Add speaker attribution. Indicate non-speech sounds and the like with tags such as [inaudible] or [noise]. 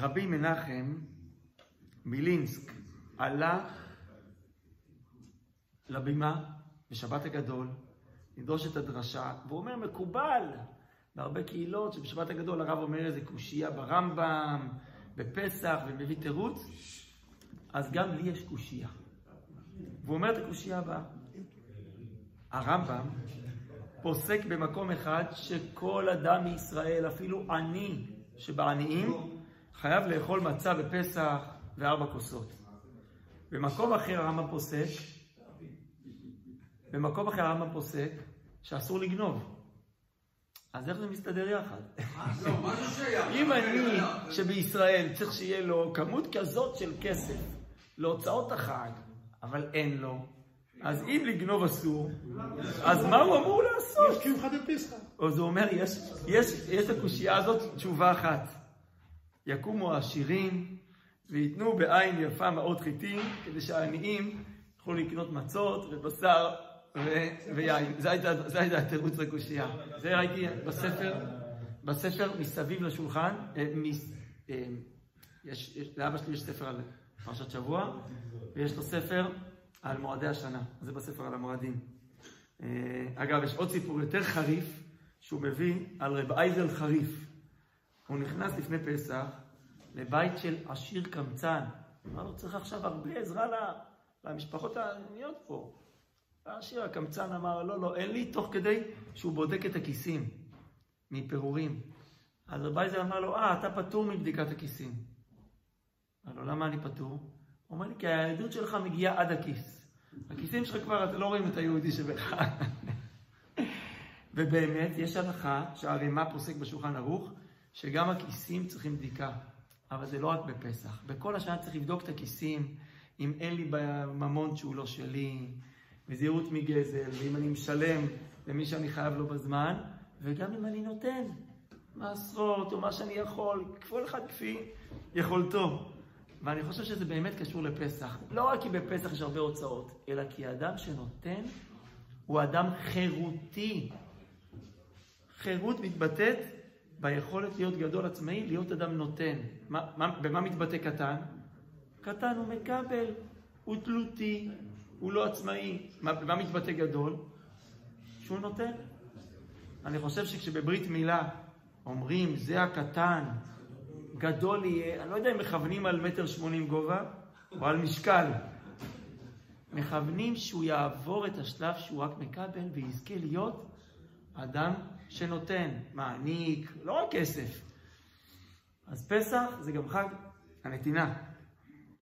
Speaker 1: רבי מנחם מילינסק עלה לבימה בשבת הגדול, לדרוש את הדרשה, והוא אומר, מקובל בהרבה קהילות שבשבת הגדול הרב אומר איזה קושייה ברמב"ם, בפסח, ומביא תירוץ, אז גם לי יש קושייה. והוא אומר את הקושייה הבאה. הרמב"ם פוסק במקום אחד שכל אדם מישראל, אפילו עני שבעניים, חייב לאכול מצה בפסח וארבע כוסות. במקום אחר הרמב"ם פוסק, במקום אחר הרמב"ם פוסק שאסור לגנוב. אז איך זה מסתדר יחד? אם אני, שבישראל צריך שיהיה לו כמות כזאת של כסף להוצאות החג, אבל אין לו, אז אם לגנוב אסור, אז מה הוא אמור לעשות?
Speaker 2: יש קמחא דפסחא.
Speaker 1: אז הוא אומר, יש, יש, יש לקושייה הזאת תשובה אחת. יקומו העשירים וייתנו בעין יפה מעות חיטים, כדי שהעניים יוכלו לקנות מצות ובשר ויין. זה הייתה התירוץ לקושייה. זה ראיתי בספר, בספר מסביב לשולחן, אה, אה, לאבא שלי יש ספר על פרשת שבוע, ויש לו ספר על מועדי השנה. זה בספר על המועדים. אה, אגב, יש עוד סיפור יותר חריף, שהוא מביא על רב אייזל חריף. הוא נכנס לפני פסח לבית של עשיר קמצן. אמר לו, צריך עכשיו הרבה עזרה למשפחות העניות פה. העשיר הקמצן אמר, לא, לא, אין לי, תוך כדי שהוא בודק את הכיסים מפירורים. אז רב אייזל אמר לו, אה, אתה פטור מבדיקת הכיסים. אמר לו, למה אני פטור? הוא אומר לי, כי היהדות שלך מגיעה עד הכיס. הכיסים שלך כבר, אתה לא רואים את היהודי שבך. [laughs] ובאמת, יש הלכה שהרימה פוסק בשולחן ערוך, שגם הכיסים צריכים בדיקה. אבל זה לא רק בפסח. בכל השנה צריך לבדוק את הכיסים, אם אין לי ממון שהוא לא שלי, וזהירות מגזל, ואם אני משלם למי שאני חייב לו בזמן, וגם אם אני נותן מעשרות או מה שאני יכול, כל אחד כפי יכולתו. ואני חושב שזה באמת קשור לפסח. לא רק כי בפסח יש הרבה הוצאות, אלא כי האדם שנותן הוא אדם חירותי. חירות מתבטאת ביכולת להיות גדול עצמאי, להיות אדם נותן. מה, מה, במה מתבטא קטן? קטן הוא מקבל, הוא תלותי, הוא לא עצמאי. מה, במה מתבטא גדול? שהוא נותן. אני חושב שכשבברית מילה אומרים, זה הקטן, גדול יהיה, אני לא יודע אם מכוונים על מטר שמונים גובה או על משקל. מכוונים שהוא יעבור את השלב שהוא רק מקבל ויזכה להיות אדם שנותן, מעניק, לא רק כסף. אז פסח זה גם חג הנתינה.